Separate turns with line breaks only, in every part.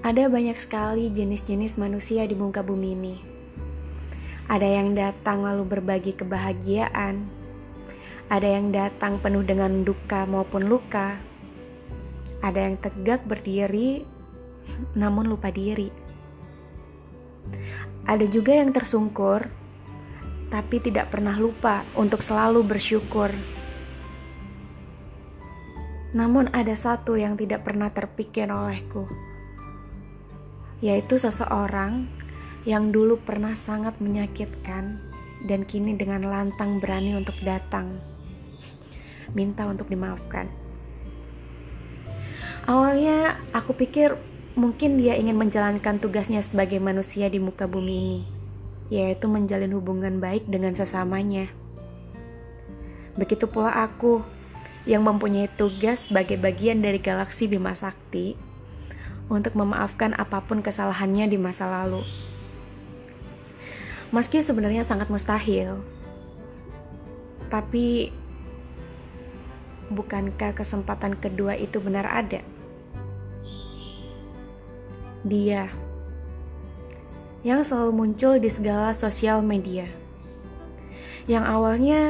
Ada banyak sekali jenis-jenis manusia di muka bumi ini. Ada yang datang lalu berbagi kebahagiaan. Ada yang datang penuh dengan duka maupun luka. Ada yang tegak berdiri namun lupa diri. Ada juga yang tersungkur tapi tidak pernah lupa untuk selalu bersyukur. Namun ada satu yang tidak pernah terpikir olehku yaitu seseorang yang dulu pernah sangat menyakitkan dan kini dengan lantang berani untuk datang minta untuk dimaafkan. Awalnya aku pikir mungkin dia ingin menjalankan tugasnya sebagai manusia di muka bumi ini, yaitu menjalin hubungan baik dengan sesamanya. Begitu pula aku yang mempunyai tugas sebagai bagian dari galaksi Bima Sakti untuk memaafkan apa pun kesalahannya di masa lalu. Meski sebenarnya sangat mustahil, tapi bukankah kesempatan kedua itu benar ada? Dia yang selalu muncul di segala sosial media. Yang awalnya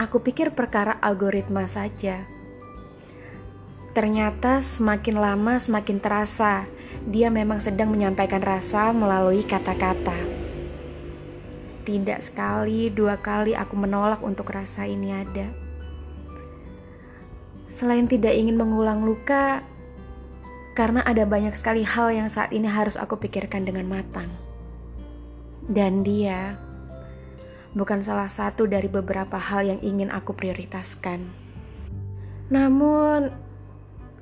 aku pikir perkara algoritma saja Ternyata semakin lama semakin terasa dia memang sedang menyampaikan rasa melalui kata-kata. Tidak sekali, dua kali aku menolak untuk rasa ini ada. Selain tidak ingin mengulang luka, karena ada banyak sekali hal yang saat ini harus aku pikirkan dengan matang. Dan dia bukan salah satu dari beberapa hal yang ingin aku prioritaskan. Namun,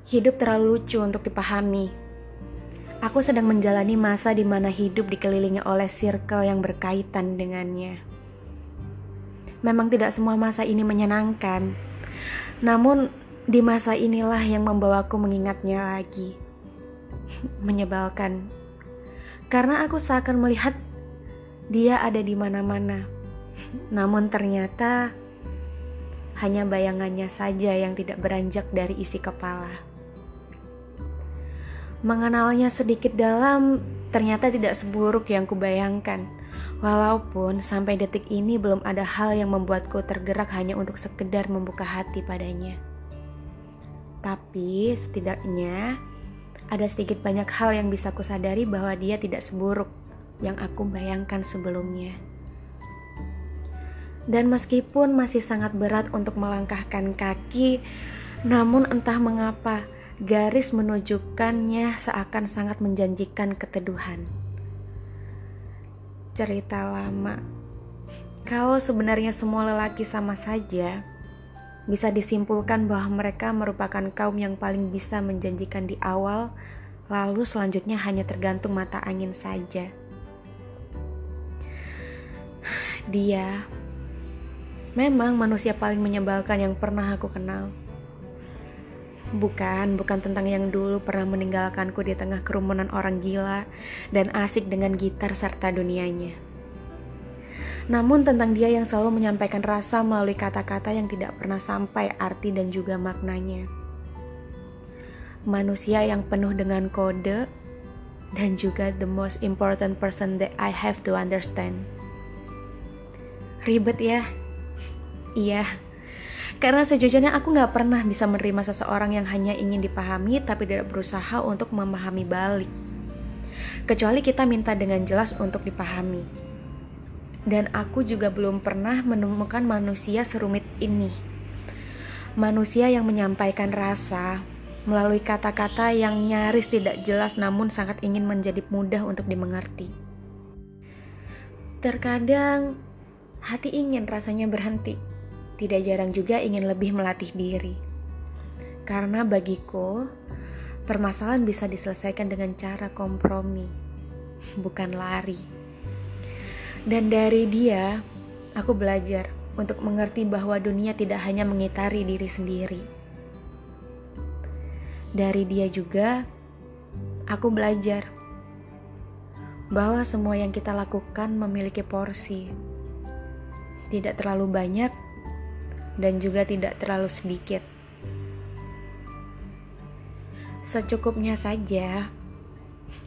Hidup terlalu lucu untuk dipahami. Aku sedang menjalani masa di mana hidup dikelilingi oleh circle yang berkaitan dengannya. Memang tidak semua masa ini menyenangkan, namun di masa inilah yang membawaku mengingatnya lagi. Menyebalkan, karena aku seakan melihat dia ada di mana-mana, namun ternyata hanya bayangannya saja yang tidak beranjak dari isi kepala. Mengenalnya sedikit dalam ternyata tidak seburuk yang kubayangkan. Walaupun sampai detik ini belum ada hal yang membuatku tergerak hanya untuk sekedar membuka hati padanya. Tapi setidaknya ada sedikit banyak hal yang bisa kusadari bahwa dia tidak seburuk yang aku bayangkan sebelumnya. Dan meskipun masih sangat berat untuk melangkahkan kaki, namun entah mengapa garis menunjukkannya seakan sangat menjanjikan keteduhan. Cerita lama. Kalau sebenarnya semua lelaki sama saja, bisa disimpulkan bahwa mereka merupakan kaum yang paling bisa menjanjikan di awal, lalu selanjutnya hanya tergantung mata angin saja. Dia memang manusia paling menyebalkan yang pernah aku kenal. Bukan, bukan tentang yang dulu pernah meninggalkanku di tengah kerumunan orang gila dan asik dengan gitar serta dunianya. Namun tentang dia yang selalu menyampaikan rasa melalui kata-kata yang tidak pernah sampai arti dan juga maknanya. Manusia yang penuh dengan kode dan juga the most important person that I have to understand. Ribet ya? Iya karena sejujurnya aku gak pernah bisa menerima seseorang yang hanya ingin dipahami tapi tidak berusaha untuk memahami balik. Kecuali kita minta dengan jelas untuk dipahami. Dan aku juga belum pernah menemukan manusia serumit ini. Manusia yang menyampaikan rasa melalui kata-kata yang nyaris tidak jelas namun sangat ingin menjadi mudah untuk dimengerti. Terkadang hati ingin rasanya berhenti tidak jarang juga ingin lebih melatih diri. Karena bagiku, permasalahan bisa diselesaikan dengan cara kompromi, bukan lari. Dan dari dia, aku belajar untuk mengerti bahwa dunia tidak hanya mengitari diri sendiri. Dari dia juga, aku belajar bahwa semua yang kita lakukan memiliki porsi. Tidak terlalu banyak, dan juga tidak terlalu sedikit. Secukupnya saja,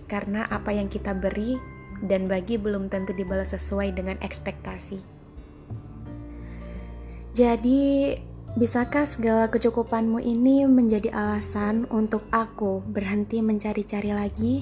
karena apa yang kita beri dan bagi belum tentu dibalas sesuai dengan ekspektasi. Jadi, bisakah segala kecukupanmu ini menjadi alasan untuk aku berhenti mencari-cari lagi?